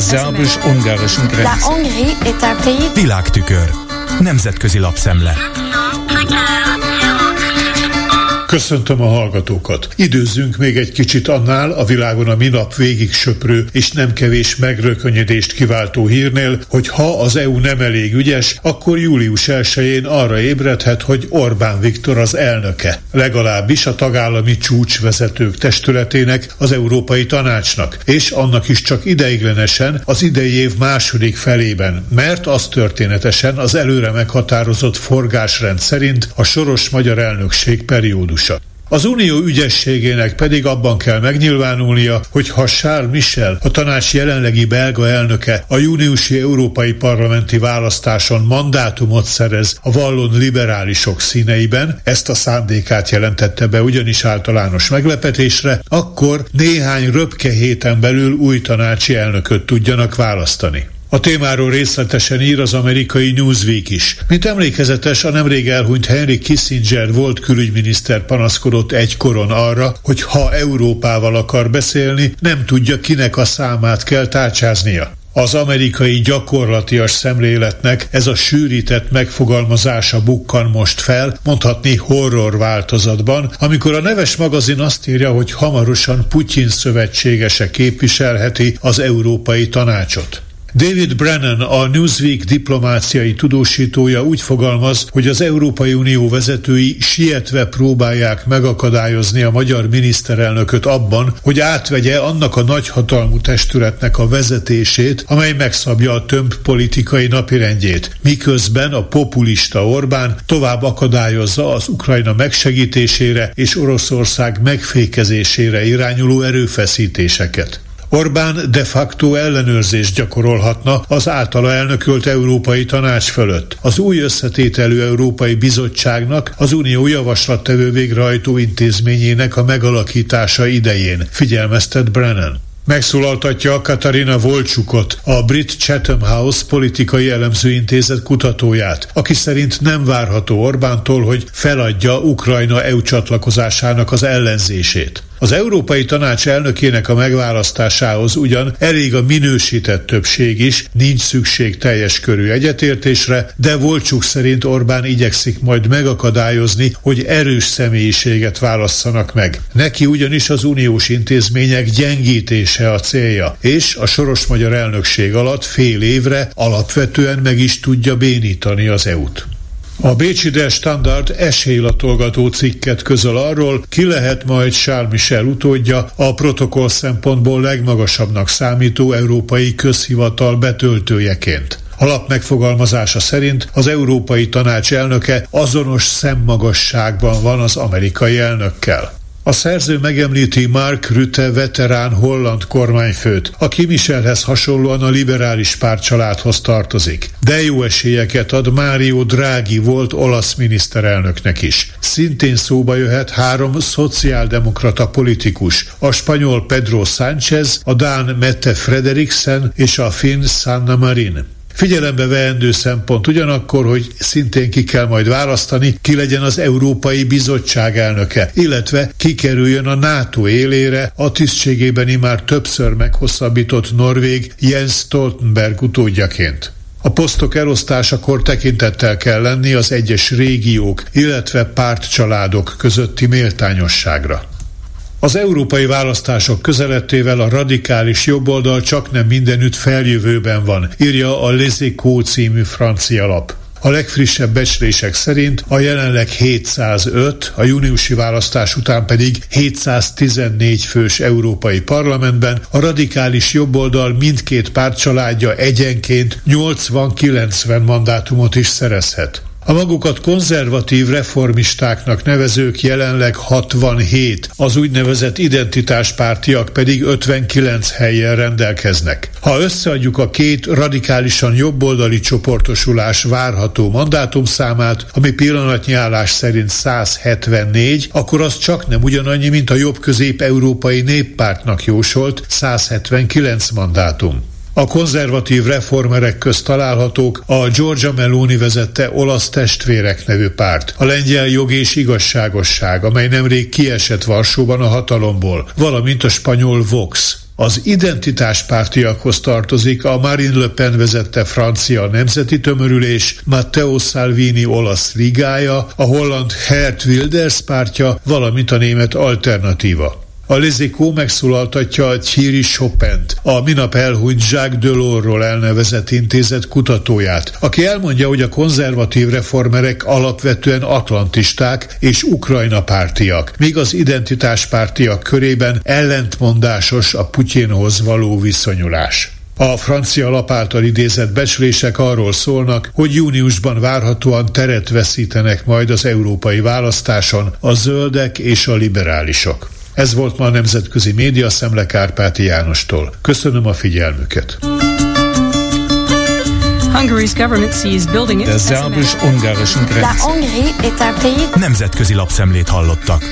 Szerbus-ungarischen Grenze. Világtükör. Nemzetközi lapszemle. Köszöntöm a hallgatókat. Időzzünk még egy kicsit annál a világon a minap végig söprő és nem kevés megrökönyödést kiváltó hírnél, hogy ha az EU nem elég ügyes, akkor július 1-én arra ébredhet, hogy Orbán Viktor az elnöke. Legalábbis a tagállami csúcsvezetők testületének, az Európai Tanácsnak, és annak is csak ideiglenesen az idei év második felében, mert az történetesen az előre meghatározott forgásrend szerint a soros magyar elnökség periódus az unió ügyességének pedig abban kell megnyilvánulnia, hogy ha Charles Michel, a tanács jelenlegi belga elnöke a júniusi európai parlamenti választáson mandátumot szerez a vallon liberálisok színeiben, ezt a szándékát jelentette be ugyanis általános meglepetésre, akkor néhány röpke héten belül új tanácsi elnököt tudjanak választani. A témáról részletesen ír az amerikai Newsweek is. Mint emlékezetes, a nemrég elhunyt Henry Kissinger volt külügyminiszter panaszkodott egykoron arra, hogy ha Európával akar beszélni, nem tudja kinek a számát kell tárcsáznia. Az amerikai gyakorlatias szemléletnek ez a sűrített megfogalmazása bukkan most fel, mondhatni horror változatban, amikor a neves magazin azt írja, hogy hamarosan Putyin szövetségese képviselheti az Európai Tanácsot. David Brennan, a Newsweek diplomáciai tudósítója úgy fogalmaz, hogy az Európai Unió vezetői sietve próbálják megakadályozni a magyar miniszterelnököt abban, hogy átvegye annak a nagyhatalmú testületnek a vezetését, amely megszabja a tömb politikai napirendjét, miközben a populista Orbán tovább akadályozza az Ukrajna megsegítésére és Oroszország megfékezésére irányuló erőfeszítéseket. Orbán de facto ellenőrzést gyakorolhatna az általa elnökölt Európai Tanács fölött. Az új összetételű Európai Bizottságnak az Unió javaslattevő végrehajtó intézményének a megalakítása idején, figyelmeztet Brennan. Megszólaltatja Katarina Volcsukot, a Brit Chatham House politikai elemzőintézet kutatóját, aki szerint nem várható Orbántól, hogy feladja Ukrajna EU csatlakozásának az ellenzését. Az Európai Tanács elnökének a megválasztásához ugyan elég a minősített többség is, nincs szükség teljes körű egyetértésre, de Volcsuk szerint Orbán igyekszik majd megakadályozni, hogy erős személyiséget válasszanak meg. Neki ugyanis az uniós intézmények gyengítése a célja, és a soros magyar elnökség alatt fél évre alapvetően meg is tudja bénítani az EU-t. A Bécsi Der Standard esélylatolgató cikket közöl arról, ki lehet majd Charles Michel utódja a protokoll szempontból legmagasabbnak számító európai közhivatal betöltőjeként. Alap megfogalmazása szerint az Európai Tanács elnöke azonos szemmagasságban van az amerikai elnökkel. A szerző megemlíti Mark Rutte veterán holland kormányfőt, aki Michelhez hasonlóan a liberális pártcsaládhoz tartozik. De jó esélyeket ad Mário Draghi volt olasz miniszterelnöknek is. Szintén szóba jöhet három szociáldemokrata politikus, a spanyol Pedro Sánchez, a dán Mette Frederiksen és a finn Sanna Marin. Figyelembe veendő szempont ugyanakkor, hogy szintén ki kell majd választani, ki legyen az Európai Bizottság elnöke, illetve kikerüljön a NATO élére a tisztségében már többször meghosszabbított Norvég Jens Stoltenberg utódjaként. A posztok elosztásakor tekintettel kell lenni az egyes régiók, illetve pártcsaládok közötti méltányosságra. Az európai választások közelettével a radikális jobboldal csak nem mindenütt feljövőben van, írja a Lezékó című francia lap. A legfrissebb becslések szerint a jelenleg 705, a júniusi választás után pedig 714 fős európai parlamentben a radikális jobboldal mindkét pártcsaládja egyenként 80-90 mandátumot is szerezhet. A magukat konzervatív reformistáknak nevezők jelenleg 67, az úgynevezett identitáspártiak pedig 59 helyen rendelkeznek. Ha összeadjuk a két radikálisan jobboldali csoportosulás várható mandátumszámát, ami pillanatnyi állás szerint 174, akkor az csak nem ugyanannyi, mint a jobb-közép-európai néppártnak jósolt 179 mandátum. A konzervatív reformerek közt találhatók a Georgia Meloni vezette olasz testvérek nevű párt, a lengyel jog és igazságosság, amely nemrég kiesett Varsóban a hatalomból, valamint a spanyol Vox. Az identitáspártiakhoz tartozik a Marine Le Pen vezette francia nemzeti tömörülés, Matteo Salvini olasz ligája, a holland Hert Wilders pártja, valamint a német alternatíva. A Lizikó megszólaltatja a Thierry Chopin-t, a minap elhunyt Jacques Delorsról elnevezett intézet kutatóját, aki elmondja, hogy a konzervatív reformerek alapvetően atlantisták és ukrajna pártiak, míg az identitáspártiak körében ellentmondásos a Putyinhoz való viszonyulás. A francia lap által idézett becslések arról szólnak, hogy júniusban várhatóan teret veszítenek majd az európai választáson a zöldek és a liberálisok. Ez volt ma a Nemzetközi Média Szemle Kárpáti Jánostól. Köszönöm a figyelmüket. Der szerbus-ungarischen Grenze. Nemzetközi lapszemlét hallottak.